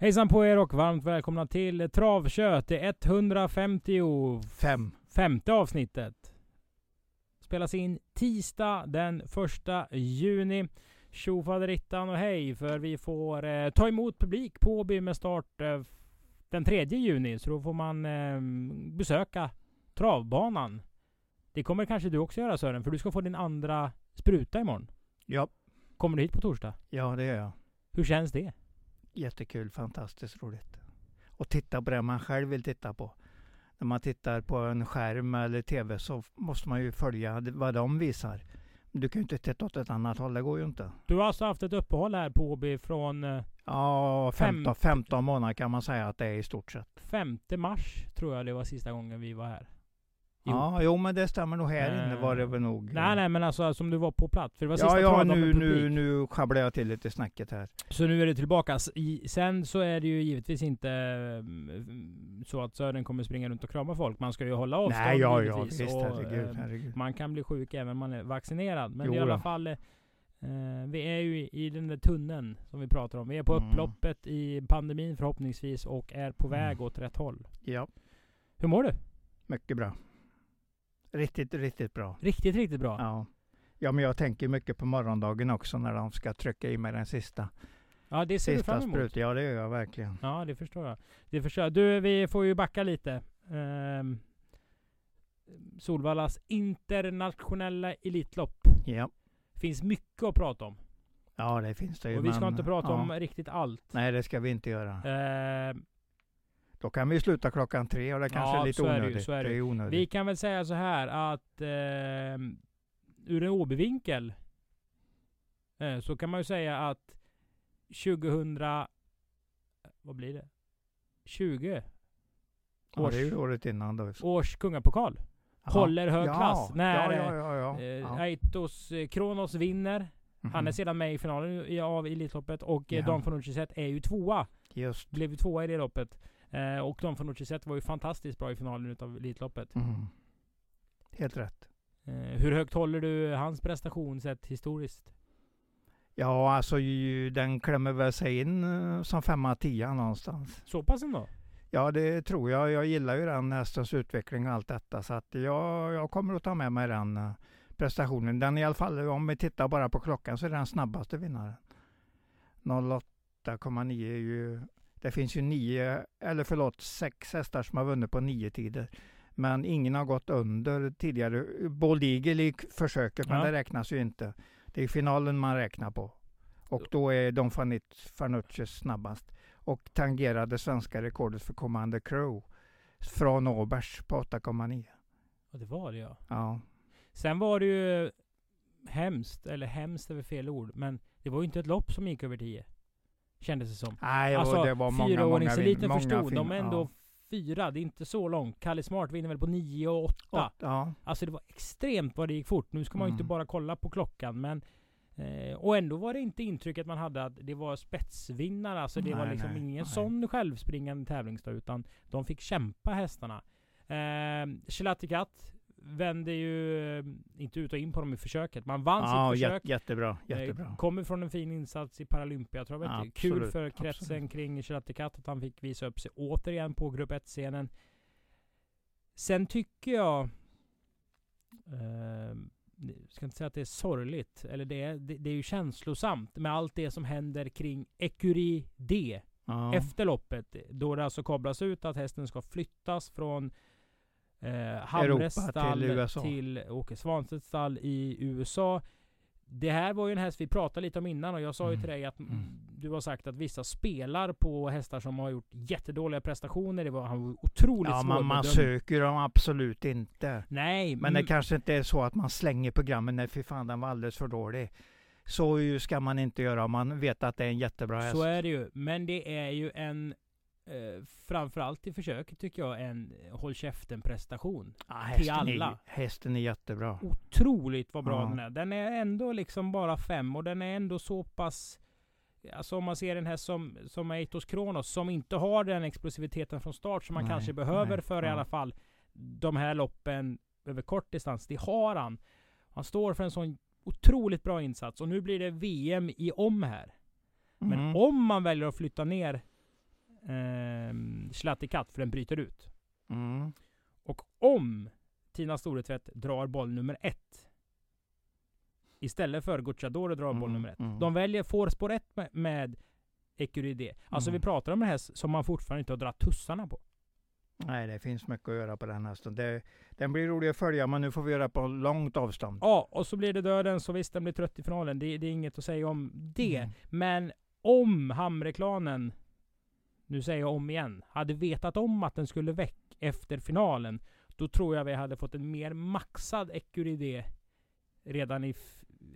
Hejsan på er och varmt välkomna till Travkött. Det 155 Fem. avsnittet. Spelas in tisdag den 1 juni. Tjo faderittan och hej för vi får eh, ta emot publik på Åby med start eh, den 3 juni. Så då får man eh, besöka travbanan. Det kommer kanske du också göra Sören, för du ska få din andra spruta imorgon. Ja, Kommer du hit på torsdag? ja, det gör jag. Hur känns det? Jättekul, fantastiskt roligt. Och titta på det man själv vill titta på. När man tittar på en skärm eller tv så måste man ju följa vad de visar. Du kan ju inte titta åt ett annat håll, det går ju inte. Du har alltså haft ett uppehåll här på Åby från eh, Ja, Fem- 15, 15 månader kan man säga att det är i stort sett. 5 mars, tror jag det var sista gången vi var här. Jo. Ja, jo men det stämmer nog här inne var det väl nog. Nej, nej, men alltså som du var på plats. För det var Ja, sista ja, med nu, nu, nu sjabblar jag till lite snacket här. Så nu är det tillbaka. I, sen så är det ju givetvis inte mm, så att Sören kommer springa runt och krama folk. Man ska ju hålla avstånd Nej, ja, ja, visst, och, herregud, eh, herregud. Man kan bli sjuk även om man är vaccinerad. Men Jo i alla fall, eh, vi är ju i, den där tunneln som vi pratar om. Vi är på Mm. upploppet i pandemin förhoppningsvis och är på Mm. väg åt rätt håll. Ja, Hur mår du? mycket bra. Riktigt, riktigt bra. Riktigt, riktigt bra. Ja. ja, men jag tänker mycket på morgondagen också när de ska trycka i mig den sista, Ja, det ser du fram sista emot. Ja, det gör jag verkligen. Ja, det förstår jag. Det förstår jag. Du, vi får ju backa lite. Ehm, Solvallas internationella Elitlopp. Ja, Finns mycket att prata om. ja det finns det ju. Och vi ska men, inte prata ja. om riktigt allt. Nej, det ska vi inte göra. Ehm, Då kan vi sluta klockan tre och det kanske Ja, är lite onödigt. är det är onödigt. vi kan väl säga så här att ehm, ur en Åbyvinkel eh, så kan man ju säga att 2000... Vad blir det? 20 ja, det är ju års, året innan då. års kungapokal. Håller hög ja, klass. När, ja, ja, ja, ja. Eh. Aitos eh, Kronos vinner. Han är Mhm. sedan med i finalen av Elitloppet och eh, Ja. Don Fanucci är ju tvåa. Just. Blev ju tvåa i det loppet. Eh, och Don Fanucci var ju fantastiskt bra i finalen utav Elitloppet. Mhm. Helt rätt. Eh, hur högt håller du hans prestation sett historiskt? Ja, alltså ju, den klämmer väl sig in eh, som femma, tia någonstans. Så pass ändå? Ja, det tror jag. Jag gillar ju den hästens utveckling och allt detta. Så att jag, jag kommer att ta med mig den eh, prestationen. Den i alla fall, om vi tittar bara på klockan, så är den snabbaste vinnaren. 08,9 är ju... Det finns ju nio, eller förlåt, sex hästar som har vunnit på nio tider. Men ingen har gått under tidigare. Bold Eagle i försöket, men Ja. det räknas ju inte. Det är finalen man räknar på. Och då är Don Fanit Fanucci snabbast. Och tangerade svenska rekordet för Commander Crow. Från Åbergs på 8,9. Ja, det var det ja. Ja. Sen var det ju hemskt, eller hemskt är väl fel ord, men det var ju inte ett lopp som gick över 10. Kändes det som. Nej, och Alltså det var många, fyraåringseliten många förstod, de är ändå ja. fyra, det är inte så långt. Kalle Smart vinner väl på 9 och 8. Åt- ja. Alltså det var extremt vad det gick fort. Nu ska man ju inte Mm. bara kolla på klockan men eh, och ändå var det inte intrycket man hade att det var spetsvinnare. Alltså det var Nej, liksom nej, ingen nej. sån självspringande tävlingsdag utan de fick kämpa hästarna. Eh, Chilatikat vände ju eh, inte ut och in på dem i försöket. Man vann ja sitt försök. jät- jättebra, Eh, jättebra. Kommer från en fin insats i Paralympiatravet. Absolut, Kul för kretsen absolut. kring Chilatikat att han fick visa upp sig återigen på Grupp 1-scenen. Sen tycker jag... Eh, jag ska inte säga att det är sorgligt, eller det är, det, det är ju känslosamt med allt det som händer kring Ecurie D Ja. efter loppet. Då det alltså kablas ut att hästen ska flyttas från eh, Hamres stall till USA. till Åke Svanstedts stall i USA. det här var ju en häst vi pratade lite om innan och jag sa ju Mm. till dig att Mm. du har sagt att vissa spelar på hästar som har gjort jättedåliga prestationer. Det var, han otroligt Ja, man, man söker dem absolut inte. Nej, Men det kanske inte är så att man slänger programmen när fy fan den var alldeles för dålig. Så ju ska man inte göra om man vet att det är en jättebra häst. så är det ju. Men det är ju en eh, framförallt i försöket tycker jag en håll käften prestation. hästen, till alla. Är, hästen är jättebra. Otroligt vad bra Ja. den är. Den är ändå liksom bara fem och den är ändå så pass Alltså om man ser den här som, som Eitos Kronos som inte har den explosiviteten från start som man Nej, kanske behöver nej, för i ja. alla fall de här loppen över kort distans. Det har han. Han står för en sån otroligt bra insats och nu blir det VM i om här. Men Mm. om man väljer att flytta ner eh, Zlatikat för den bryter ut. Mm. Och om Tina Storetvätt drar boll nummer ett istället för Gucciadoro drar boll Mm, nummer ett. mm. De väljer får ett med, med Ecuride. Alltså Mm. vi pratar om en häst som man fortfarande inte har dragit tussarna på. Nej, det finns mycket att göra på den hästen. Det, den blir rolig att följa, men nu får vi göra på långt avstånd. Ja, och så blir det döden, så visst den blir trött i finalen. Det, det är inget att säga om det. Mm. Men om Hamreklanen, nu säger jag om igen, hade vetat om att den skulle väck efter finalen, då tror jag vi hade fått en mer maxad Ecuride redan i,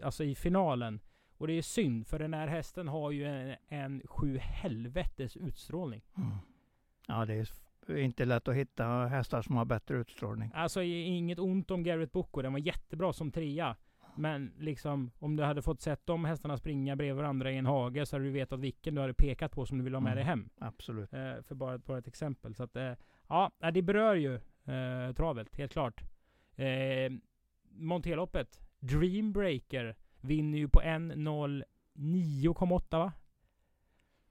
alltså i finalen. Och det är synd, för den här hästen har ju en, en sju helvetes utstrålning. Mm. Ja, det är inte lätt att hitta hästar som har bättre utstrålning. Alltså inget ont om Garrett Bocco, den var jättebra som trea. Men liksom, om du hade fått sett de hästarna springa bredvid varandra i en hage så hade du vetat vilken du hade pekat på som du vill ha med Mm. dig hem. Absolut. Eh, för bara, bara ett exempel. Så att, eh, ja, nej, det berör ju eh, travet, helt klart. Eh, Monteloppet, Dreambreaker, vinner ju på 1.09,8 va?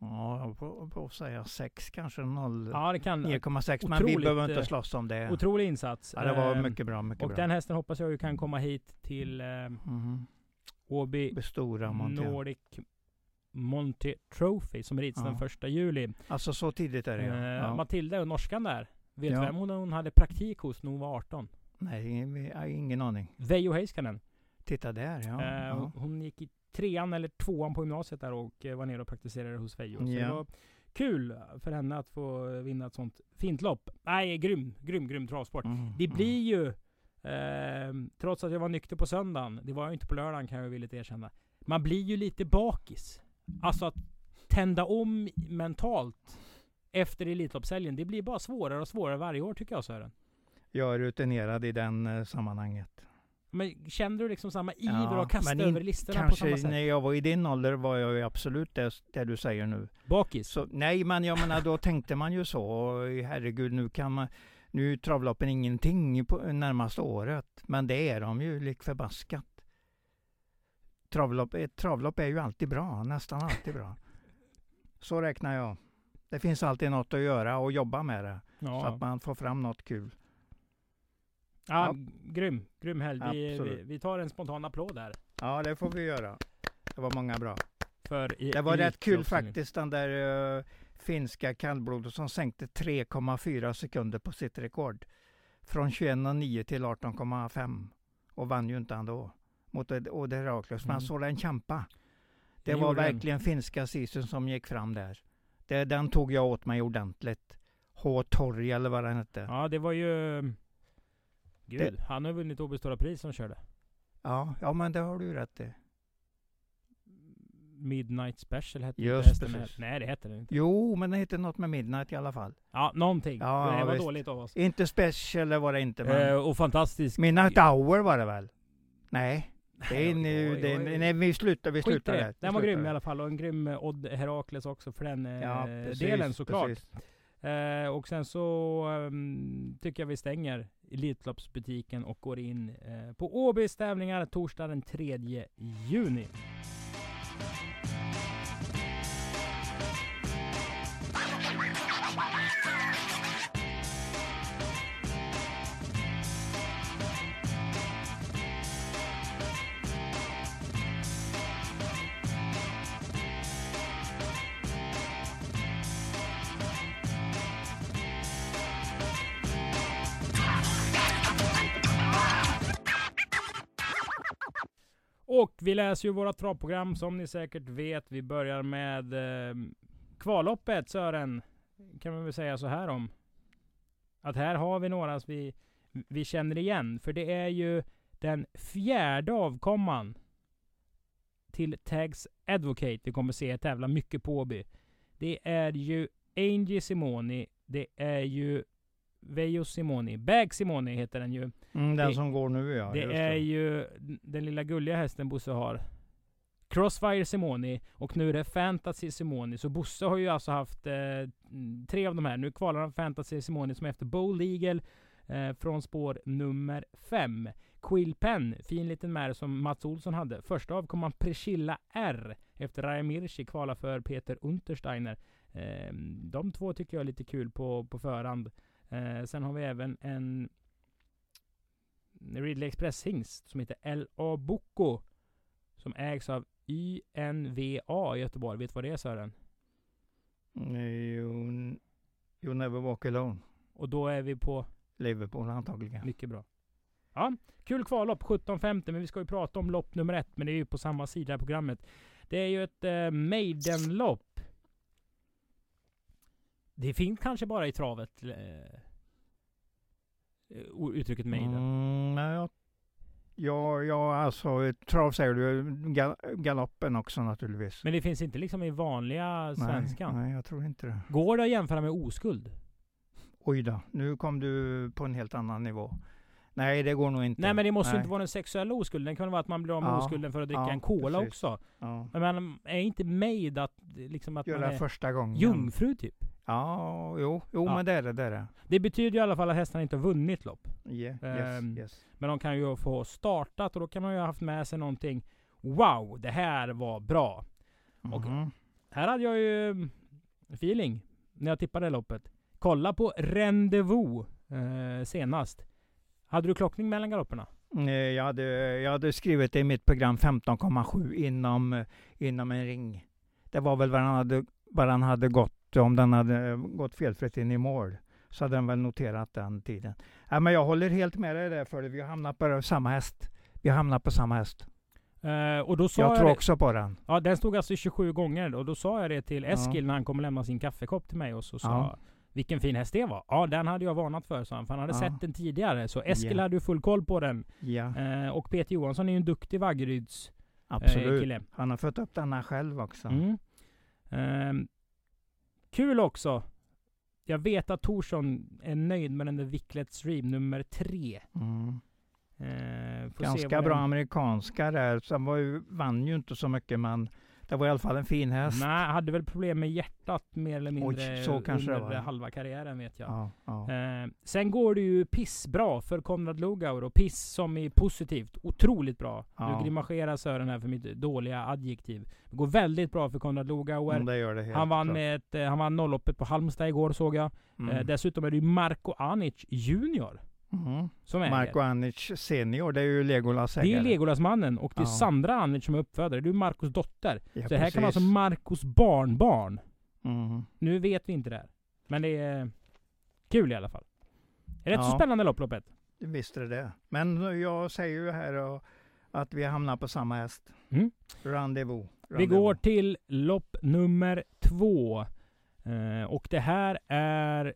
Ja, jag får, får säga 6 kanske, 0, Ja, det kan. 9,6. Men vi behöver inte eh, slåss om det. Otrolig insats. Ja, det var Eh, mycket bra, mycket Och bra. den hästen hoppas jag ju kan komma hit till eh, Mhm. Åby. Nordic Monte Trophy som rids Ja. den första juli. Alltså så tidigt är det ja. Eh, ja. Matilda och norskan där. Vet Ja. vem hon, hon hade praktik hos när hon var 18? Nej, ingen aning. Veijo Heiskanen. Titta där ja. Eh, ja. Hon gick i trean eller tvåan på gymnasiet där och eh, var nere och praktiserade hos Veijo. Så Ja. det var kul för henne att få vinna ett sånt fint lopp. Nej, grym, grym, grym travsport. Mm, Det mm. blir ju, eh, trots att jag var nykter på söndagen, det var jag inte på lördagen kan jag villigt erkänna. Man blir ju lite bakis. Alltså att tända om mentalt efter Elitloppshelgen, det blir bara svårare och svårare varje år tycker jag Sören. Jag är rutinerad i den eh, sammanhanget. Men känner du liksom samma iver Ja, och kasta in- över listorna på Kanske samma sätt? när jag var i din ålder var jag ju absolut det, det du säger nu. Bakis? Så, nej, men jag menar då tänkte man ju så. Herregud, nu kan man... Nu är travloppen ingenting på närmaste året. Men det är de ju lik förbaskat. Travlopp, travlopp är ju alltid bra, nästan alltid bra. Så räknar jag. Det finns alltid något att göra och jobba med det. Så Ja. att man får fram något kul. Ja, Ja. grym, grym helg. Vi, vi, vi tar en spontan applåd där. Ja, det får vi göra. Det var många bra. För i, Det var rätt kul faktiskt, den där uh, finska kallblodet som sänkte 3,4 sekunder på sitt rekord. Från 21,9 till 18,5. Och vann ju inte han då. Mot Odd Heraklius. Men Mm. han såg den kämpa. Det Det var gjorde den. verkligen finska sisen som gick fram där. Det, den tog jag åt mig ordentligt. H. Torg eller vad den hette. Ja, det var ju... Gud, han har vunnit Åby Stora Pris som körde. ja, men det har du rätt i. Midnight Special hette Just hästen. precis. Nej, det hette den inte. Jo, men det hette något med Midnight i alla fall. Ja, någonting. Ja, det ja, var visst. dåligt av oss. Inte Special var det inte, men... Eh, och fantastisk... Midnight Hour var det väl? Nej, det är nu, det, oj. nej vi slutar, vi slutar det. där. Den var grym i alla fall. Och en grym eh, Odd Herakles också för den eh, Ja, precis, delen såklart. precis. Eh, och sen så ehm, tycker jag vi stänger Elitloppsbutiken och går in eh, på Åbys tävlingar torsdag den 3 juni. Och vi läser ju våra travprogram som ni säkert vet. Vi börjar med eh, kvalloppet Sören. Kan man väl säga så här om. Att här har vi några som vi, vi känner igen. För det är ju den fjärde avkomman till Tags Advocate vi kommer se tävla mycket på Åby. Det är ju Angie Simoni. Det är ju Veijo Simoni. Bag Simoni heter den ju. Mm, den det, som går nu ja. Det är det. ju den lilla gulliga hästen Bosse har. Crossfire Simoni och nu är det Fantasy Simoni. Så Bosse har ju alltså haft eh, tre av de här. Nu kvalar han Fantasy Simoni som är efter Bold Eagle eh, från spår nummer fem. Quill Pen, fin liten mär som Mats Olsson hade. Första avkomman Priscilla R efter Raja Mirchi kvala för Peter Untersteiner. Eh, de två tycker jag är lite kul på, på förhand. Eh, sen har vi även en Ridley Express hingst som heter L.A. Boko. Som ägs av YNVA i Göteborg. Vet du vad det är Sören? You, you never walk alone. Och då är vi på? Liverpool antagligen. Mycket bra. Ja, kul kvallopp 17.50 men vi ska ju prata om lopp nummer ett. Men det är ju på samma sida i programmet. Det är ju ett eh, Maiden-lopp. Det finns kanske bara i travet. Eh, uttrycket Maiden. Mm, nej, ja, ja, alltså trav säger du. Gal galoppen också naturligtvis. Men det finns inte liksom i vanliga svenskan? Nej, nej, jag tror inte det. Går det att jämföra med oskuld? Oj då, nu kom du på en helt annan nivå. Nej, det går nog inte. Nej, men det måste ju inte vara den sexuella oskulden. Det kan vara att man blir av med ja, oskulden för att dricka ja, en cola precis. också. Ja. Men man är inte made att, liksom att Göra man är första gången. jungfru typ? Ja, jo, jo men det är det, det är det. Det betyder ju i alla fall att hästarna inte har vunnit lopp. Yeah, yes, um, yes. Men de kan ju få startat och då kan man ju ha haft med sig någonting. Wow, det här var bra. Mm -hmm. Och mhm. här hade jag ju feeling när jag tippade loppet. Kolla på Rendezvous eh, senast. Hade du klockning mellan galopperna? Jag hade, jag hade skrivit i mitt program 15,7 inom, inom en ring. Det var väl vad han hade, vad han hade gått, om den hade gått felfritt in i mål. Så hade den väl noterat den tiden. Ja, men jag håller helt med dig där för. Vi hamnat på samma häst. Vi har hamnat på samma häst. Uh, och då sa jag, jag tror också på den. Ja, den stod alltså 27 gånger. Och då sa jag det till Eskil ja. när han kom och lämnade sin kaffekopp till mig. Och så sa ja. Vilken fin häst det var. Ja, den hade jag varnat för, sa han. För han hade ja. sett den tidigare. Så Eskil yeah. hade ju full koll på den. Yeah. Eh, och Peter Johansson är ju en duktig Vaggeryds eh, Absolut. Eh, kille. Han har fött upp denna själv också. Mm. Eh, kul också. Jag vet att Torsson är nöjd med den där Vicklet Stream nummer tre. Mm. Eh, Ganska bra den... amerikanska där. Sen var ju, vann ju inte så mycket men det var i alla fall en fin häst. Nej, hade väl problem med hjärtat mer eller mindre Oj, så kanske under halva karriären vet jag. Ja, ja. Eh, sen går det ju pissbra för Konrad Lugauer och piss som är positivt. Otroligt bra. Ja. Nu grimaserar Sören här för mitt dåliga adjektiv. Det går väldigt bra för Konrad Lugauer. Mm, han vann, ett, eh, han vann nollloppet på Halmstad igår såg jag. Mm. Eh, dessutom är det ju Marco Anic Junior. Mm. Som Marco Anic senior, det är ju Legolas ägare. Det är Legolas-mannen och det är ja. Sandra Anic som är uppfödare. Det är Marcos dotter. Ja, så det här kan vara alltså Marcos barnbarn. Mm. Nu vet vi inte det här. Men det är kul i alla fall. Är det ja. så spännande lopp, loppet? Visst är det Men jag säger ju här att vi hamnar på samma häst. Mm. Rendezvous. Vi går till lopp nummer två. Eh, och det här är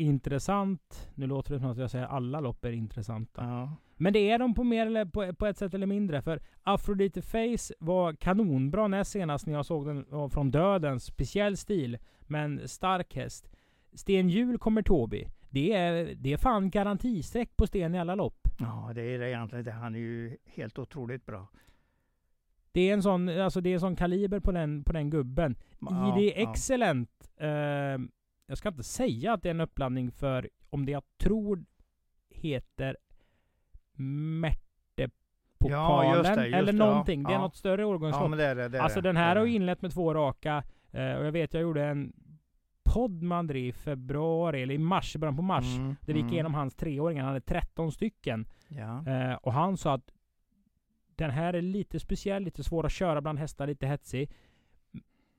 intressant. Nu låter det som att jag säger alla lopp är intressanta. Ja. Men det är de på mer eller på, på ett sätt eller mindre. För Aphrodite Face var kanonbra näst senast när jag såg den från döden. Speciell stil, men stark häst. Sten Hjul kommer Tobi. Det är, det är fan garantisträck på Sten i alla lopp. Ja, det är det egentligen. Han är ju helt otroligt bra. Det är en sån, alltså det är en sån kaliber på den, på den gubben. Ja, I det excellent. Ja. Eh, jag ska inte säga att det är en uppblandning för om det jag tror heter Märtepokalen ja, det, eller någonting. Det, ja. det är något större årgångslopp. Ja, det är det, det alltså den här har inlett med två raka. Eh, och jag vet jag gjorde en podd med André i februari, eller i mars, början på mars. Mm, där vi gick mm. igenom hans treåringar. Han hade 13 stycken. Ja. Eh, och han sa att den här är lite speciell, lite svår att köra bland hästar, lite hetsig.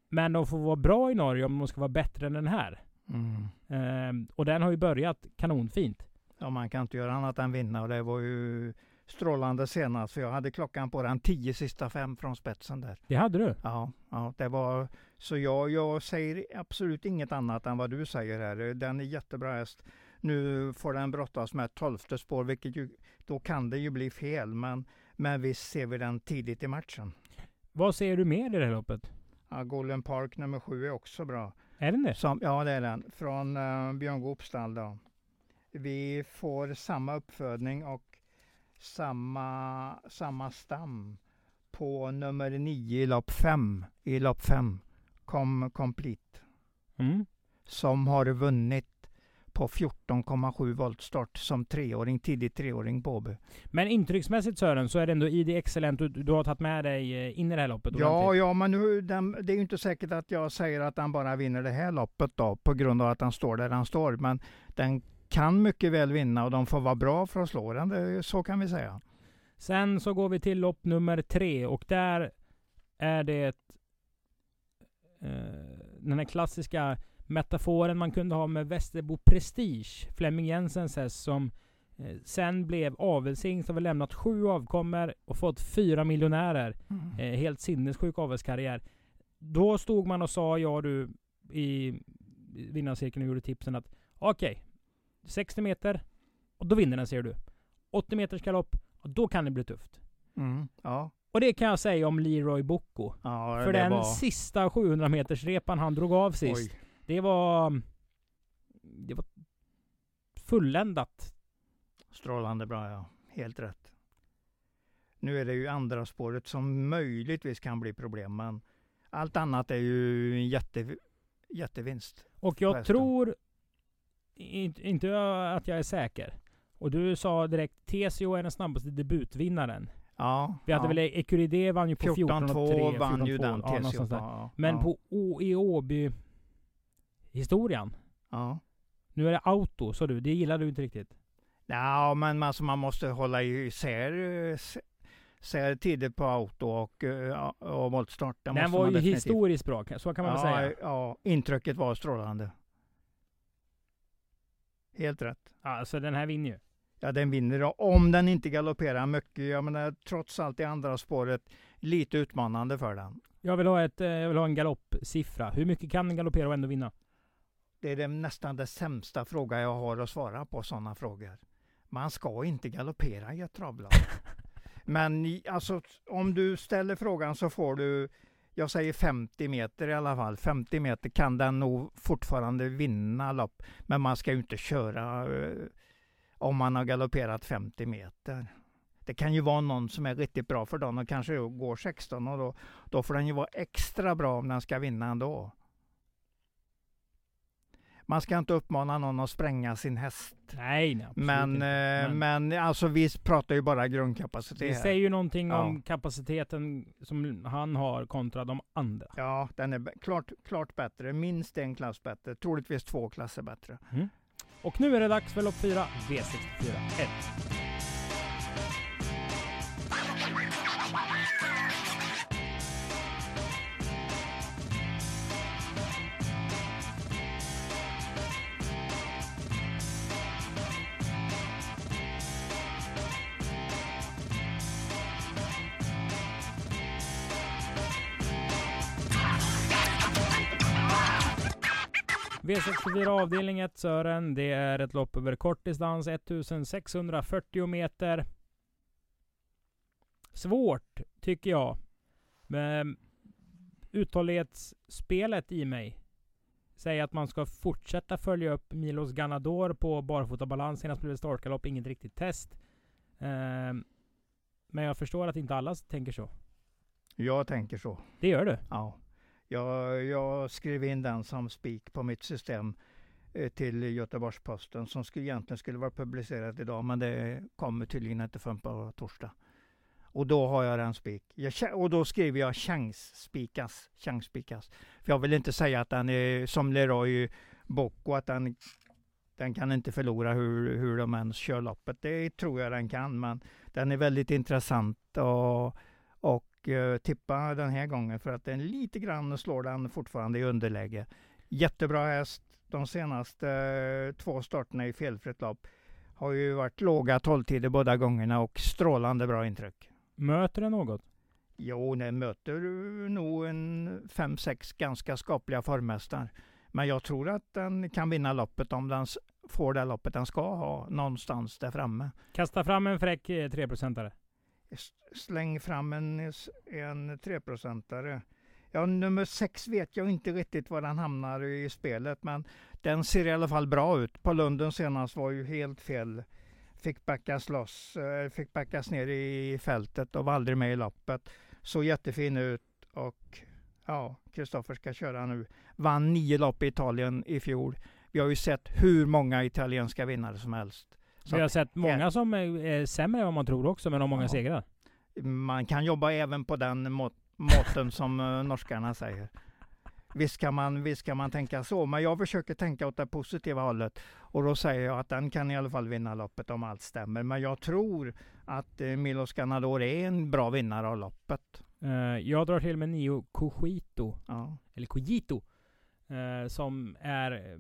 Men de får vara bra i Norge om de ska vara bättre än den här. Mm. Ehm, och den har ju börjat kanonfint. Ja, man kan inte göra annat än vinna och det var ju strålande senast, för jag hade klockan på den tio sista fem från spetsen där. Det hade du? Ja, ja det var... Så jag, jag säger absolut inget annat än vad du säger här. Den är jättebra häst. Nu får den brottas med ett tolfte spår, vilket ju, då kan det ju bli fel. Men, men visst ser vi den tidigt i matchen. Vad ser du mer i det här loppet? Ja, Golden Park nummer sju är också bra. Är den det? Som, ja, det är den. Från uh, Björn Goops stall då. Vi får samma uppfödning och samma, samma stam på nummer nio i lopp fem. I lopp fem. Kom Complete. Mm. Som har vunnit på 14,7 volt start som treåring, tidig treåring på Åby. Men intrycksmässigt Sören, så är det ändå ID Excellent du, du har tagit med dig eh, in i det här loppet? Ja, ordentligt. ja, men nu, den, det är ju inte säkert att jag säger att han bara vinner det här loppet då, på grund av att han står där han står. Men den kan mycket väl vinna och de får vara bra för att slå den, det, så kan vi säga. Sen så går vi till lopp nummer tre och där är det eh, den här klassiska metaforen man kunde ha med Västerbo Prestige, Flemming Jensens häst som eh, sen blev avelshingst och har lämnat sju avkommor och fått fyra miljonärer. Mm. Eh, helt sinnessjuk avelskarriär. Då stod man och sa, jag du, i vinnarcirkeln och gjorde tipsen att okej, okay, 60 meter och då vinner den ser du. 80 meters galopp, och då kan det bli tufft. Mm, ja. Och det kan jag säga om Leroy Bocco. Ja, För den var... sista 700 meters repan han drog av sist. Oj. Det var... Det var fulländat. Strålande bra ja. Helt rätt. Nu är det ju andra spåret som möjligtvis kan bli problem, men allt annat är ju en jätte, jättevinst. Och jag tror inte, inte att jag är säker. Och du sa direkt TCO är den snabbaste debutvinnaren. Ja. Vi hade ja. väl Ecuride vann ju på 14 och 3. vann ju den TCO. Ja, Men på o, i Åby historien. Ja. Nu är det auto, sa du. Det gillar du inte riktigt? Ja, men alltså man måste hålla isär ser tider på auto och, eh, och voltstart. Den var ju definitivt. historiskt bra, så kan man ja, väl säga? Ja, intrycket var strålande. Helt rätt. Ja, så den här vinner ju? Ja, den vinner om den inte galopperar mycket. Jag menar, trots allt i andra spåret, lite utmanande för den. Jag vill ha, ett, eh, jag vill ha en galoppsiffra. Hur mycket kan den galoppera och ändå vinna? Det är det, nästan det sämsta fråga jag har att svara på sådana frågor. Man ska inte galoppera i ett travlag. Men alltså, om du ställer frågan så får du, jag säger 50 meter i alla fall. 50 meter kan den nog fortfarande vinna lopp. Men man ska ju inte köra uh, om man har galopperat 50 meter. Det kan ju vara någon som är riktigt bra för dagen och kanske går 16 och då, då får den ju vara extra bra om den ska vinna ändå. Man ska inte uppmana någon att spränga sin häst. Nej, nej men. Eh, men, men alltså vi pratar ju bara grundkapacitet. Det säger ju någonting ja. om kapaciteten som han har kontra de andra. Ja, den är klart, klart bättre. Minst en klass bättre. Troligtvis två klasser bättre. Mm. Och nu är det dags för lopp 4, V64 1. V64 avdelning 1 Sören. Det är ett lopp över kortdistans, 1640 meter. Svårt, tycker jag. Men uthållighetsspelet i mig säger att man ska fortsätta följa upp Milos Ganador på barfotabalans. Senast blev det startgalopp, inget riktigt test. Um, men jag förstår att inte alla tänker så. Jag tänker så. Det gör du? Ja. Jag, jag skrev in den som spik på mitt system eh, till Göteborgs-Posten som skulle, egentligen skulle vara publicerad idag men det kommer tydligen inte förrän på torsdag. Och då har jag den spik. Jag, och då skriver jag chansspikas. Chansspikas. För jag vill inte säga att den är som Leroy Bocco, att den, den kan inte förlora hur, hur de än kör loppet. Det tror jag den kan, men den är väldigt intressant. Och, och uh, tippa den här gången för att den lite grann slår den fortfarande i underläge. Jättebra häst. De senaste uh, två starterna i felfritt lopp Har ju varit låga tolvtider båda gångerna och strålande bra intryck. Möter det något? Jo, den möter nog en fem, sex ganska skapliga formhästar. Men jag tror att den kan vinna loppet om den får det loppet den ska ha någonstans där framme. Kasta fram en fräck 3-procentare. Släng fram en, en 3-procentare. Ja, nummer sex vet jag inte riktigt var den hamnar i spelet, men den ser i alla fall bra ut. På Lunden senast var ju helt fel. Fick backas loss, eh, fick backas ner i fältet och var aldrig med i loppet. Såg jättefin ut och ja, Kristoffer ska köra nu. Vann nio lopp i Italien i fjol. Vi har ju sett hur många italienska vinnare som helst. Så vi har sett många som är sämre än vad man tror också, men har många ja. segrar. Man kan jobba även på den må måten som uh, norskarna säger. Visst kan, man, visst kan man tänka så, men jag försöker tänka åt det positiva hållet. Och då säger jag att den kan i alla fall vinna loppet om allt stämmer. Men jag tror att uh, Milos Ganador är en bra vinnare av loppet. Uh, jag drar till med Nio Cogito. Ja. Eller Cogito. Som är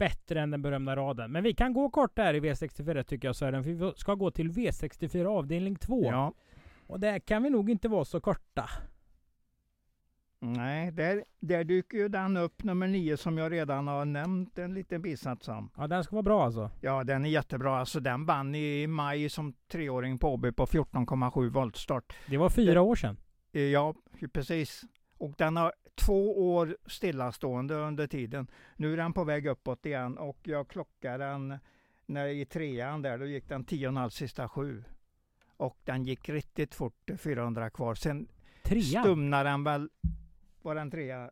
bättre än den berömda raden. Men vi kan gå kort där i V64 tycker jag Sören. För vi ska gå till V64 avdelning 2. Ja. Och där kan vi nog inte vara så korta. Nej, där, där dyker ju den upp, nummer nio, som jag redan har nämnt en liten bisats om. Ja, den ska vara bra alltså? Ja, den är jättebra. Alltså den vann i maj som treåring på Åby på 14,7 voltstart. Det var fyra det, år sedan? Ja, precis. Och den har två år stillastående under tiden. Nu är den på väg uppåt igen och jag klockar den när i trean där, då gick den 10,5 sista sju. Och den gick riktigt fort, 400 kvar. Sen Trea? stumnar den väl var den trea?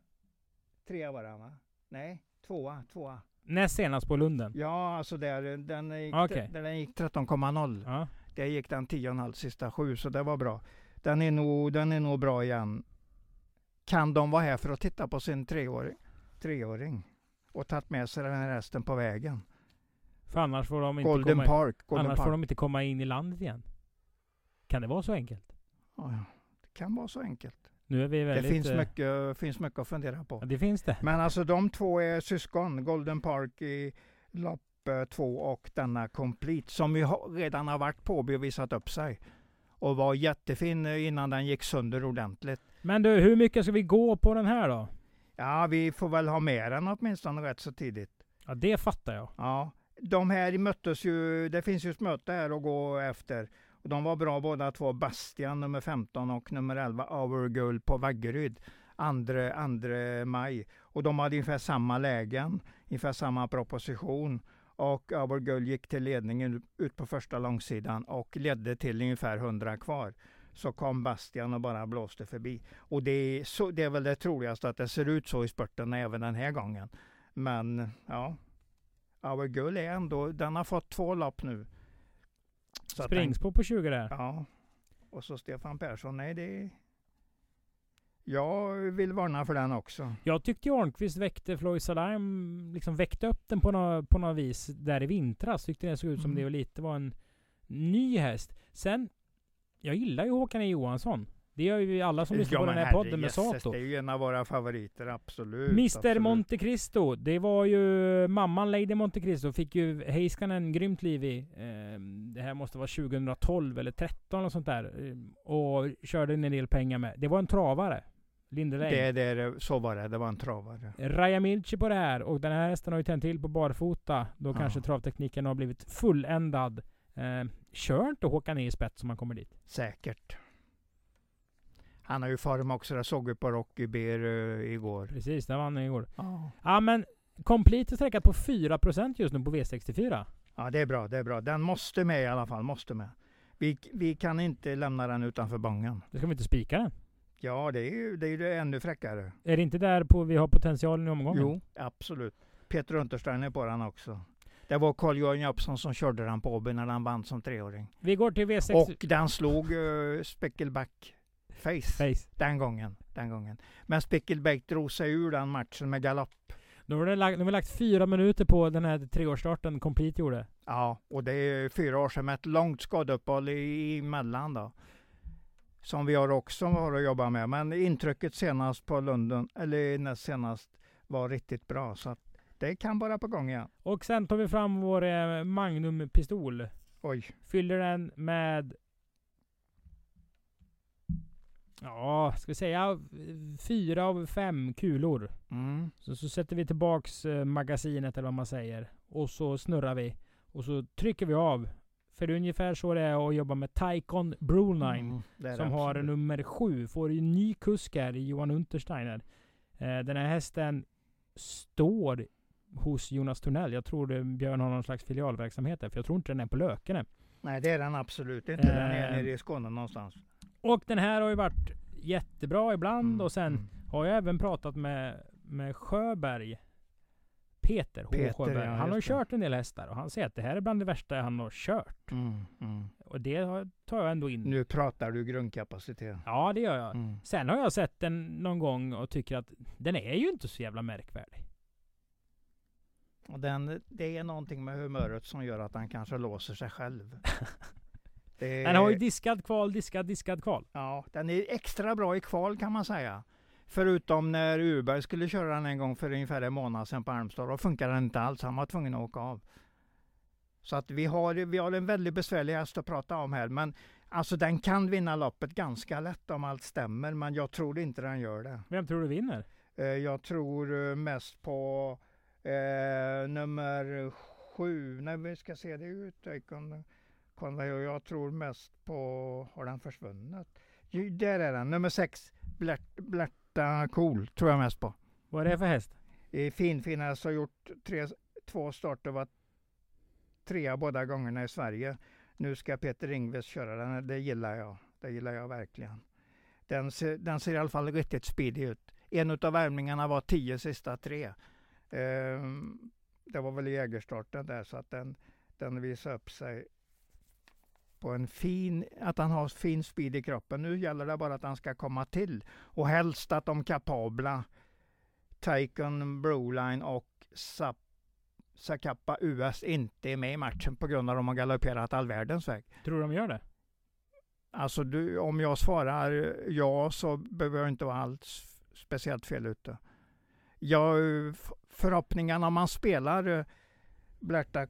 Trea var den va? Nej, tvåa, tvåa. Näst senast på Lunden? Ja, alltså där, den gick, okay. där den gick 13,0. Ja. Där gick den 10,5 sista sju, så det var bra. Den är, nog, den är nog bra igen. Kan de vara här för att titta på sin treåring, treåring och tagit med sig den resten på vägen? För annars får de inte, Golden komma, Park, Golden annars Park. får de inte komma in i landet igen. Kan det vara så enkelt? Ja, det kan vara så enkelt. Nu är vi väldigt, det finns eh, mycket, finns mycket att fundera på. Ja, det finns det. Men alltså de två är syskon. Golden Park i lopp två och denna Complete som ju redan har varit på och visat upp sig. Och var jättefin innan den gick sönder ordentligt. Men du, hur mycket ska vi gå på den här då? Ja, vi får väl ha med den åtminstone rätt så tidigt. Ja, det fattar jag. Ja, de här möttes ju, det finns ju ett möte här att gå efter. Och de var bra båda två. Bastian nummer 15 och nummer 11 Our Girl på Vaggeryd. 2 maj. Och de hade ungefär samma lägen, ungefär samma proposition. Och Our Girl gick till ledningen ut på första långsidan och ledde till ungefär 100 kvar. Så kom Bastian och bara blåste förbi. Och det är, så, det är väl det troligaste att det ser ut så i spurten även den här gången. Men ja, Our Girl är ändå, den har fått två lopp nu. Springspår på 20 där. Ja. Och så Stefan Persson, nej det... Jag vill varna för den också. Jag tyckte Arnqvist väckte Floyd Salarm, liksom väckte upp den på något, på något vis där i vintras. Tyckte det såg ut som mm. det och lite var en ny häst. Sen, jag gillar ju Håkan E Johansson. Det gör ju alla som lyssnar ja, på den här podden med Sato. Det är ju en av våra favoriter, absolut. Mr absolut. Monte Cristo. Det var ju mamman Lady Monte Cristo. Fick ju Heiskanen grymt liv i. Ehm, det här måste vara 2012 eller 2013 och sånt där. Ehm, och körde en del pengar med. Det var en travare. Lindelöf. Det, det, så var det. Det var en travare. Raja Milci på det här. Och den här hästen har ju tänt till på barfota. Då ja. kanske travtekniken har blivit fulländad. Eh, kör inte Håkan E i spets om han kommer dit? Säkert. Han har ju form också. Det såg vi på Rocky Beer uh, igår. Precis, det vann han igår. Ja. ja men Complete är sträckat på 4% just nu på V64. Ja det är bra, det är bra. Den måste med i alla fall, måste med. Vi, vi kan inte lämna den utanför bången. Det ska vi inte spika den? Ja, det är ju det är ju ännu fräckare. Är det inte där på vi har potentialen i omgången? Jo, absolut. Peter Unterstein är på den också. Det var Carl-Johan Jeppsson som körde den på Åby när han vann som treåring. Vi går till V6. Och den slog uh, Speckelback face, face, Den, gången, den gången. Men Speckelback drog sig ur den matchen med galopp. Nu har, lagt, nu har lagt fyra minuter på den här treårsstarten Complete gjorde. Ja, och det är fyra år sedan med ett långt skadeuppehåll emellan då. Som vi har också har att jobba med. Men intrycket senast på London, eller näst senast, var riktigt bra. Så att det kan vara på gång ja. Och sen tar vi fram vår eh, Magnum-pistol. Oj. Fyller den med... Ja, ska vi säga fyra av fem kulor. Mm. Så, så sätter vi tillbaks eh, magasinet eller vad man säger. Och så snurrar vi. Och så trycker vi av. För det är ungefär så det är att jobba med Taikon Broline. Mm, som har absolut. nummer sju. Får en ny kusk här i Johan Untersteiner. Eh, den här hästen står hos Jonas Tornell. Jag tror det, Björn har någon slags filialverksamhet där. För jag tror inte den är på Lökene. Nej, det är den absolut inte. Den är Eh. nere i Skåne någonstans. Och den här har ju varit jättebra ibland. Mm, Och sen mm. har jag även pratat med, med Sjöberg. Peter. Peter, Sjöberg. ja, han har ju kört en del hästar och han säger att det här är bland det värsta han har kört. Mm, mm. Och det tar jag ändå in. Nu pratar du grundkapacitet. Ja, det gör jag. Mm. Sen har jag sett den någon gång och tycker att den är ju inte så jävla märkvärdig. Och den, det är någonting med humöret som gör att han kanske låser sig själv. Det Den har ju diskad kval, diskad, diskad kval. Ja, den är extra bra i kval kan man säga. Förutom när Urberg skulle köra den en gång för ungefär en månad sedan på Halmstad. Då funkar den inte alls. Han var tvungen att åka av. Så att vi har, vi har en väldigt besvärlig häst att prata om här. Men alltså den kan vinna loppet ganska lätt om allt stämmer. Men jag tror inte den gör det. Vem tror du vinner? Eh, Jag tror eh, mest på eh, nummer sju. Nej, vi ska se det ut. Icon Conway. Och jag tror mest på, har den försvunnit? Där är den, nummer sex. Blärt, Blärta Cool tror jag mest på. Vad är det för häst? Eh, Fin, fin häst, har gjort tre, två starter, var trea båda gångerna i Sverige. Nu ska Peter Ingves köra den, det gillar jag. Det gillar jag verkligen. Den ser, den ser i alla fall riktigt speedig ut. En av värmningarna var tio sista tre. Ehm, det var väl jägerstarten där så att den, den visade upp sig på en fin, att han har fin speed i kroppen. Nu gäller det bara att han ska komma till och helst att de kapabla Taikon Broline och Sap Sakappa US inte är med i matchen på grund av att de har galopperat all världens väg. Tror du de gör det? Alltså du, om jag svarar ja så behöver jag inte vara alls speciellt fel ute. Jag, f- förhoppningarna om man spelar eh, Blerta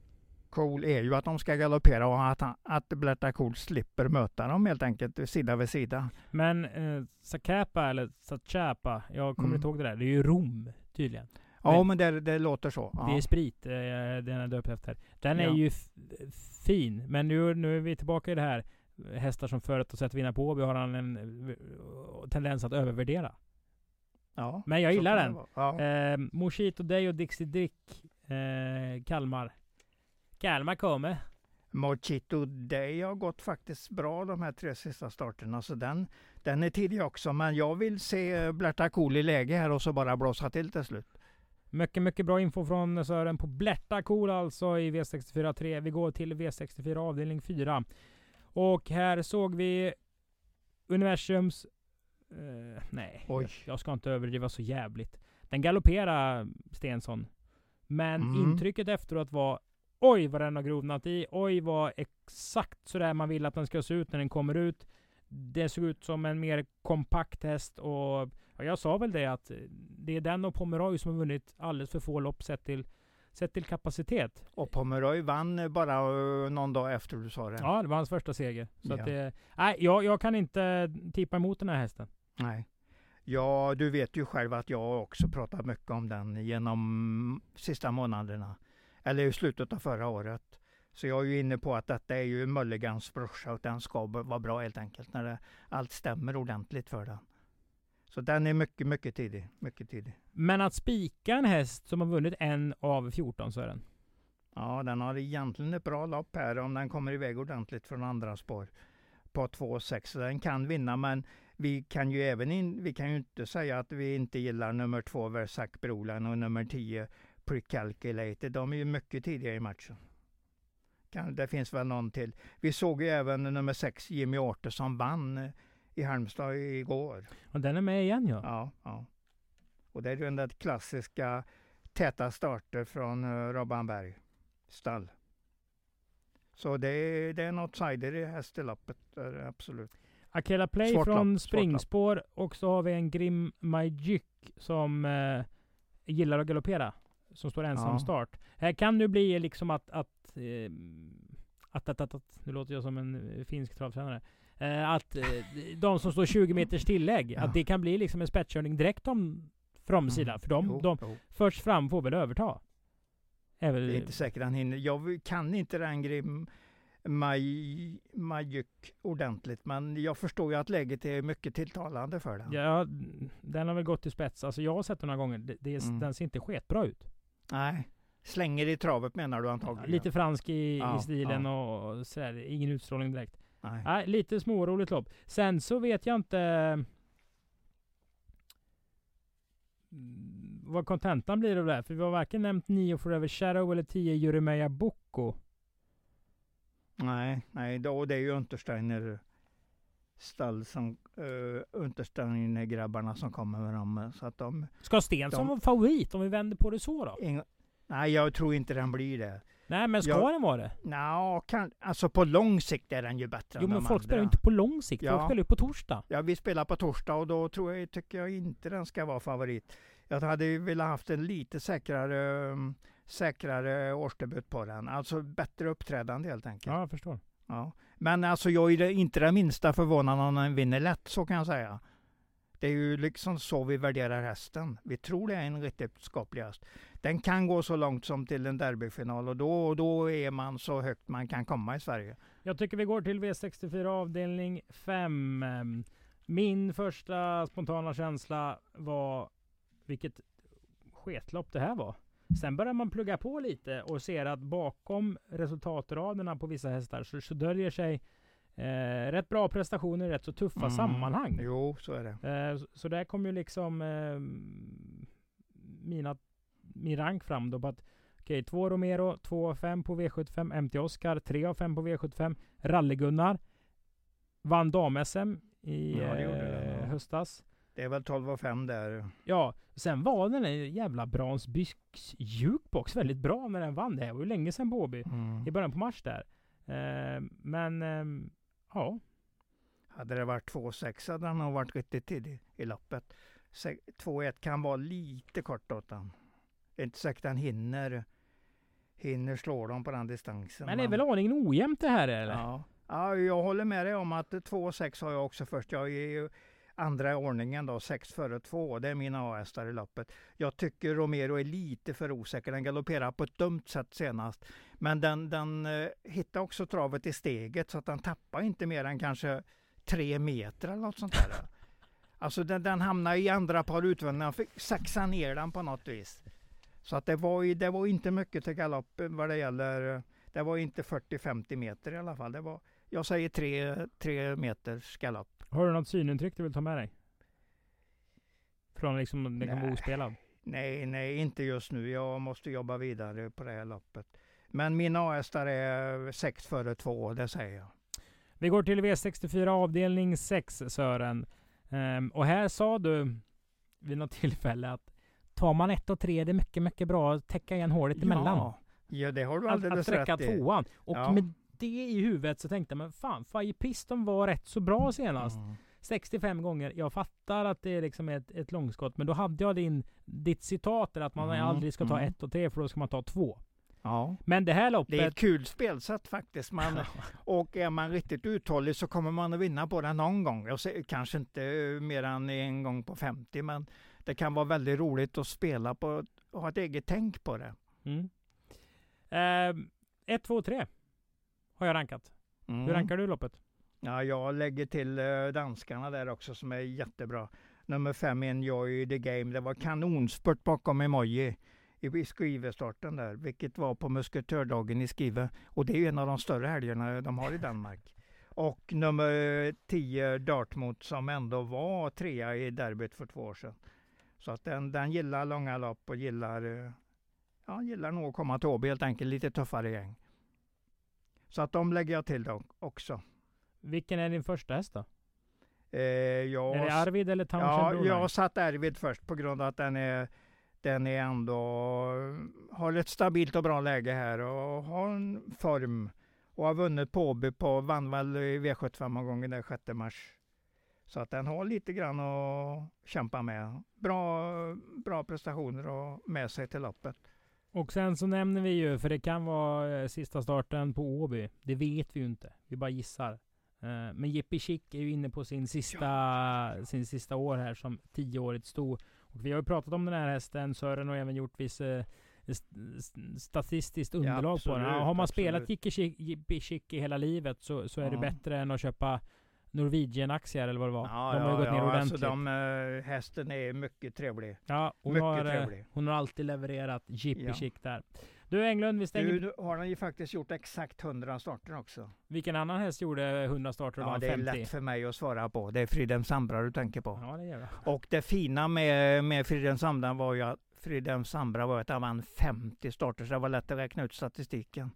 Cool är ju att de ska galoppera och att, att Blerta Cool slipper möta dem helt enkelt sida vid sida. Men eh, Zacapa eller Sachapa, jag kommer Mm. inte ihåg det där. Det är ju rom tydligen. Ja Men- men det, det låter så. Det är Ja. sprit eh, den är döpt efter. Den är Ja. ju fin. Men nu, nu är vi tillbaka i det här. Hästar som förut och sätt vinna på. Vi har han en eh, tendens att övervärdera. Ja, Men jag gillar den. Ja. Eh, Moshito Day och Dixie Drick. Eh, Kalmar. Kalmar kommer. Mochito Day har gått faktiskt bra de här tre sista starterna. Så den, den är tidig också. Men jag vill se Blerta Cool i läge här och så bara blåsa till till slut. Mycket, mycket bra info från Sören på Blärta Cool alltså i V64 3. Vi går till V64 avdelning 4. Och här såg vi Universums... Eh, nej, Oj. jag, ska inte överdriva så jävligt. Den galopperade Stensson. Men Mm. intrycket efteråt var Oj vad den har grovnat i. Oj vad exakt sådär man vill att den ska se ut när den kommer ut. Det såg ut som en mer kompakt häst och ja, jag sa väl det att det är den och Pomeroy som har vunnit alldeles för få lopp sett till, sett till kapacitet. Och Pomeroy vann bara eh, någon dag efter du sa det. Ja, det var hans första seger. Så Ja. att det, nej, jag, jag kan inte tippa emot den här hästen. Nej. Ja, du vet ju själv att jag också pratat mycket om den genom sista månaderna. Eller i slutet av förra året. Så jag är ju inne på att detta är ju Mulligans brorsa och den ska vara bra helt enkelt. När det, allt stämmer ordentligt för den. Så den är mycket, mycket tidig. Mycket tidig. Men att spika en häst som har vunnit en av 14 så är den. Ja, den har egentligen ett bra lopp här om den kommer iväg ordentligt från andra spår. På 2,6. Så den kan vinna men vi kan ju även in, vi kan ju inte säga att vi inte gillar nummer två Versac Brolan och nummer 10 Precalculated. De är ju mycket tidiga i matchen. Kan, det finns väl någon till. Vi såg ju även nummer 6 Jimmy Orte som vann eh, i Halmstad igår. Och den är med igen ja. Ja, ja. Och det är ju den där klassiska täta starter från uh, Robban Berg stall. Så det är, det är en outsider i hästloppet, det absolut. Akela Play Svårt från svårt springspår. Och så har vi en Grim Magic som eh, gillar att galoppera. som står ensam Ja. start. Här kan det bli liksom att, att, eh, att, att, att, att, nu låter jag som en eh, finsk travtränare. Eh, att eh, de som står 20 meters tillägg, Ja. att det kan bli liksom en spetskörning direkt om framsidan. Mm. För de, Jo, de jo. först fram får väl överta. Väl, Det är inte säkert han hinner. Jag kan inte Rangrim Maj, Majuk ordentligt, men jag förstår ju att läget är mycket tilltalande för den. Ja, den har väl gått till spets. Alltså jag har sett den några gånger. Det, det, är- Mm. Den ser inte sketbra ut. Nej, slänger i travet menar du antagligen? Lite fransk i, Ja, i stilen och, och sådär. Ingen utstrålning direkt. Nej. Nej, lite småroligt lopp. Sen så vet jag inte mm, vad kontentan blir av det här. För vi har varken nämnt 9 Forever Shadow eller 10 Jeremeia Bocco. Nej, nej då, det är ju Untersteiner stall som uh, Untersteiner grabbarna som kommer med dem. Så att de, Ska Stensson vara favorit om vi vänder på det så då? ing, nej, jag tror inte den blir det. Nej men ska Jag- den vara det? Kan, alltså på lång sikt är den ju bättre Jo än men de folk spelar ju andra. inte på lång sikt. Folk Ja. spelar ju på torsdag. Ja, vi spelar på torsdag och då tror jag, tycker jag inte den ska vara favorit. Jag hade ju velat haft en lite säkrare, um, säkrare årsdebut på den. Alltså bättre uppträdande helt enkelt. Ja, jag förstår. Ja. Men alltså jag är inte det minsta förvånad om den vinner lätt, så kan jag säga. Det är ju liksom så vi värderar hästen. Vi tror det är en riktigt skaplig häst. Den kan gå så långt som till en derbyfinal och då, då är man så högt man kan komma i Sverige. Jag tycker vi går till V64 avdelning 5. Ehm, Min första spontana känsla var vilket sketlopp det här var. Sen börjar man plugga på lite och ser att bakom resultatraderna på vissa hästar så, så döljer sig eh, rätt bra prestationer i rätt så tuffa Mm. sammanhang. Jo, så är det. Eh, så- så där kom ju liksom eh, mina, min rank fram då på att okej, två Romero, två av fem på V75, MT Oscar, tre av fem på V75, Rally-Gunnar, vann dam-SM i Ja, det gjorde eh, ja. höstas. Det är väl 12 och 5 där. Ja, sen var den där jävla Bransbys jukebox väldigt bra när den vann. Det här var ju länge sedan på Åby. Mm. I början på mars där. Eh, men ehm, ja, Hade det varit 2-6 hade han nog varit riktigt tidig i loppet. Se- 2-1 kan vara lite kort åt han. Det är inte säkert han hinner, hinner slå dem på den distansen. men det är väl aningen ojämnt det här eller? ja. ja, jag håller med dig om att 2-6 har jag också först. Jag är ju andra ordningen då, sex före två, Det är mina A-hästar i loppet. Jag tycker Romero är lite för osäker. Den galopperar på ett dumt sätt senast. Men den, den eh, hittar också travet i steget så att den tappar inte mer än kanske tre meter eller något sånt där. Alltså den, den hamnar i andra par utvändningar. Han fick saxa ner den på något vis. Så att det var, ju- det var inte mycket till galopp vad det gäller. Eh, det var inte 40-50 meter i alla fall. Det var, jag säger tre, tre meters galopp. Har du något synintryck du vill ta med dig? Från liksom den kan vara Nej. ospelad. Nej, nej, inte just nu. Jag måste jobba vidare på det här loppet. Men mina A-hästar är 6 före 2, det säger jag. Vi går till V64 avdelning 6 Sören. Ehm, och här sa du vid något tillfälle att tar man ett och tre är det mycket, mycket bra att täcka igen hålet emellan. Ja, ja det har du att, alldeles att sträcka rätt i. tvåan. Och Ja. med det i huvudet så tänkte jag, men fan, Fire Piston var rätt så bra senast. Mm. 65 gånger. Jag fattar att det är liksom ett, ett långskott, men då hade jag din, ditt citat där att man Mm, aldrig ska ta mm. ett och tre, för då ska man ta två. Ja. Men det här loppet... Det är ett kul spelsätt faktiskt. Man, och är man riktigt uthållig så kommer man att vinna på det någon gång. Jag säger, kanske inte eh, mer än en gång på 50, men det kan vara väldigt roligt att spela på och ha ett eget tänk på det. Mm. Ehm, 1, 2, 3 har jag rankat. Mm. Hur rankar du loppet? Ja, jag lägger till eh, danskarna där också som är jättebra. Nummer fem, Enjoy the Game. Det var kanonspurt bakom Emoji i i Skive-starten där, vilket var på musketördagen i Skive. Och det är ju en av de större helgerna de har i Danmark. Och nummer 10, Dartmouth, som ändå var trea i derbyt för två år sedan. Så att den, den gillar långa lopp och gillar, eh, ja, gillar nog att komma till Åby helt enkelt, lite tuffare gäng. Så att de lägger jag till då också. Vilken är din första häst då? Eh, jag, Är det Arvid eller Townshend ja, jag har satt Arvid först på grund av att den är, den är ändå, har ett stabilt och bra läge här och har en form. Och har vunnit på Åby på, vann väl i V75 gången den 6 mars. Så att den har lite grann att kämpa med. Bra, bra prestationer och med sig till loppet. Och sen så nämner vi ju, för det kan vara eh, sista starten på Åby. Det vet vi ju inte. Vi bara gissar. Eh, Men Jippi Chick är ju inne på sin sista, sin sista år här som tioårigt sto. Och vi har ju pratat om den här hästen. Sören har även gjort viss eh, st- st- statistiskt underlag på den. absolut, Har man spelat absolut. Chick- Jippi Chick i hela livet så, så är det Ja. bättre än att köpa Norwegian-aktier eller vad det var. Ja, de har ja, gått ner ja, ordentligt. Alltså de, eh, hästen är mycket trevlig. ja, hon, mycket har, eh, trevlig. hon har alltid levererat Jippi Ja. Där. Du Englund, vi stänger... Du, nu har han ju faktiskt gjort exakt 100 starter också. Vilken annan häst gjorde 100 starter och Ja, vann det är 50? lätt för mig att svara på. Det är Fridhem Sambra du tänker på. Ja, det gör det. Och det fina med, med Fridhem Sambra var ju att Fridhem Sambra var att han vann 50 starter, så det var lätt att räkna ut statistiken.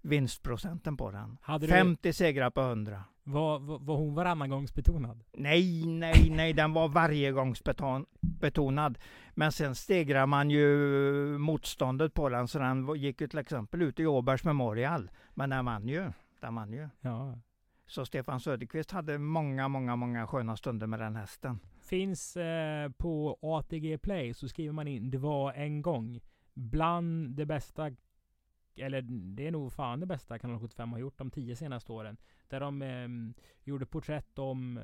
Vinstprocenten på den. Hade du, 50 segrar på 100. Var, var, var hon varannan gångs betonad? Nej, nej, nej, den var varje gångs beton, betonad. Men sen stegrar man ju motståndet på den, så den gick ju till exempel ut i Åbergs Memorial. Men den vann ju. Den vann ju. Ja. Så Stefan Söderqvist hade många, många, många sköna stunder med den hästen. Finns eh, på ATG Play så skriver man in det var en gång. Bland det bästa, eller det är nog fan det bästa Kanal 75 har gjort de tio senaste åren. Där de eh, gjorde porträtt om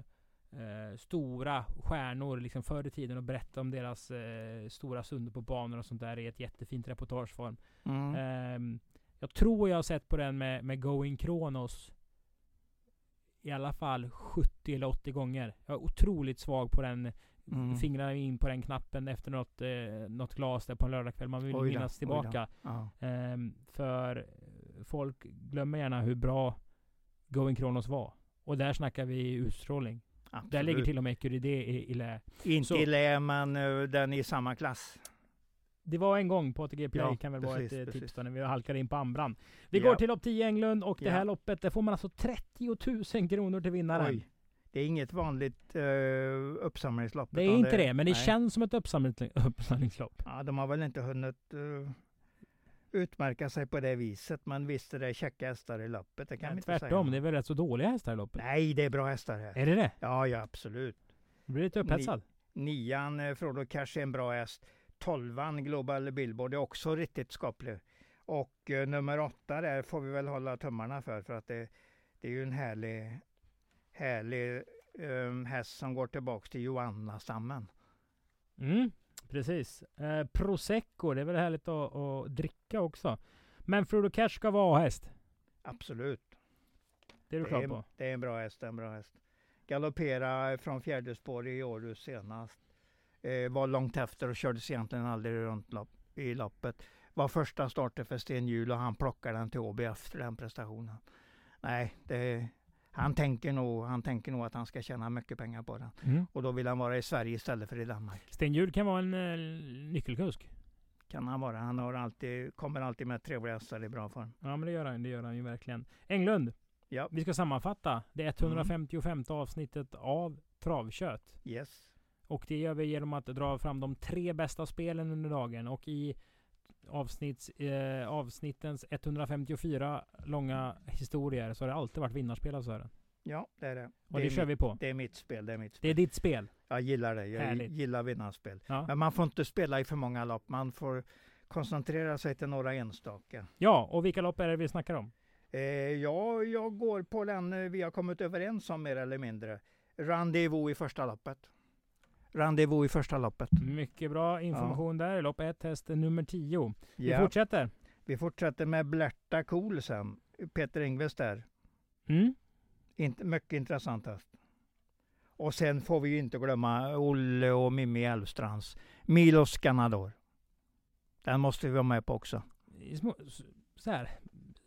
eh, stora stjärnor liksom förr i tiden och berättade om deras eh, stora stunder på banor och sånt där i ett jättefint reportageform. Mm. Ehm, jag tror jag har sett på den med, med Going Kronos i alla fall 70 eller 80 gånger. Jag är otroligt svag på den. Mm. Fingrar in på den knappen efter något, eh, något glas där på en lördagkväll. Man vill Oj då, minnas tillbaka. Ja. Ehm, för folk glömmer gärna hur bra Going Kronos var. Och där snackar vi utstrålning. Där Absolut. ligger till och med Curie i, i lä. Inte så- i lä, men eh, den är i samma klass. Det var en gång på ATG Play Ja, kan väl vara precis, ett eh, precis. tips då när vi halkade in på Ambran. Vi Ja. går till lopp 10 Englund och det Ja. här loppet, där får man alltså 30 000 kronor till vinnaren. Oj. Det är inget vanligt uh, uppsamlingslopp. Det är inte det, men det nej. känns som ett uppsamling- uppsamlingslopp. Ja, de har väl inte hunnit eh, utmärka sig på det viset. Men visst är det käcka hästar i loppet. Det kan Men inte tvärtom, säga. det är väl rätt så dåliga hästar i loppet? Nej, det är bra hästar här. Är det det? Ja, ja absolut. Du blir lite upphetsad. Nian, eh, Frodo Cash är en bra häst. Tolvan, Global Billboard, är också riktigt skaplig. Och eh, nummer åtta där får vi väl hålla tummarna för. För att det, det är ju en härlig, härlig eh, häst som går tillbaks till Joanna-stammen. Mm, precis. Eh, Prosecco, det är väl härligt att, att dricka också. Men Frodo Cash ska vara A-häst. Absolut. Det är du klar på? det är en bra häst, en bra häst. Galoppera från fjärde spår i Århus senast. Eh, var långt efter och kördes egentligen aldrig runt lopp, i loppet. Var första starten för Sten Hjul och han plockade den till Åby efter den prestationen. Nej, det, han, tänker nog, han tänker nog att han ska tjäna mycket pengar på den. Mm. Och då vill han vara i Sverige istället för i Danmark. Sten Hjul kan vara en eh, nyckelkusk. Kan han vara. Han har alltid, kommer alltid med trevliga hästar i bra form. Ja men det gör han, det gör han ju verkligen. Englund, Ja, vi ska sammanfatta det 155 avsnittet av Travkött. yes. Och det gör vi genom att dra fram de tre bästa spelen under dagen. Och i avsnitts, eh, avsnittens 154 långa historier så har det alltid varit vinnarspel av Sören. Ja, det är det. Och det, är kör mitt, vi på. Det är mitt spel. Det är mitt Det spel. är ditt spel. Jag gillar det. Jag Härligt. gillar vinnarspel. Ja. Men man får inte spela i för många lopp. Man får koncentrera sig till några enstaka. ja, och vilka lopp är det vi snackar om? Eh, ja, jag går på den eh, vi har kommit överens om mer eller mindre. Rendezvous i första loppet. Rendezvous i första loppet. Mycket bra information där. Lopp 1, häst nummer 10. Vi Ja. fortsätter. Vi fortsätter med Blärta Cool sen. Peter Ingves där. Mm. Inte, mycket intressant häst. Och sen får vi ju inte glömma Olle och Mimmi Elvstrands Milos Ganador. Den måste vi vara med på också. Så här,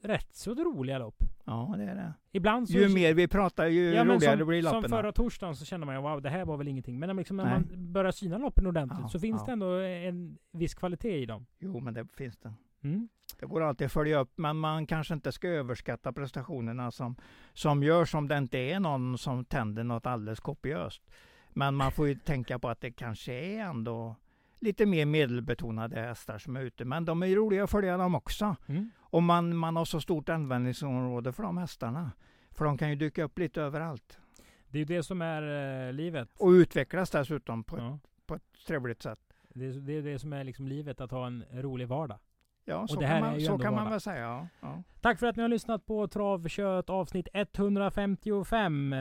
rätt så roliga lopp. Ja, det är det. Ibland så... Ju mer vi pratar, ju Ja, roligare som, blir som loppen. förra torsdagen så kände man ju wow, det här var väl ingenting. Men liksom när Nej. man börjar syna loppen ordentligt Ja, så finns ja. det ändå en viss kvalitet i dem. Jo, men det finns det. Mm. Det går alltid att följa upp, men man kanske inte ska överskatta prestationerna som, som görs om det inte är någon som tänder något alldeles kopiöst. Men man får ju tänka på att det kanske är ändå lite mer medelbetonade hästar som är ute. Men de är roliga att följa dem också. Mm. Och man, man har så stort användningsområde för de hästarna. För de kan ju dyka upp lite överallt. Det är ju det som är eh, livet. Och utvecklas dessutom på, Ja. på ett trevligt sätt. Det, är, det är det som är liksom livet, att ha en rolig vardag. Ja, så, kan man, så kan man väl säga. Ja. Ja. Tack för att ni har lyssnat på Travkött avsnitt 155.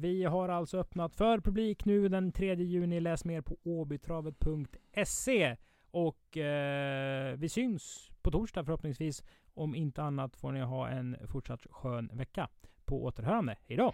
Vi har alltså öppnat för publik nu den 3 juni. Läs mer på åbytravet.se. Och eh, vi syns på torsdag förhoppningsvis. Om inte annat får ni ha en fortsatt skön vecka. På återhörande. Hejdå!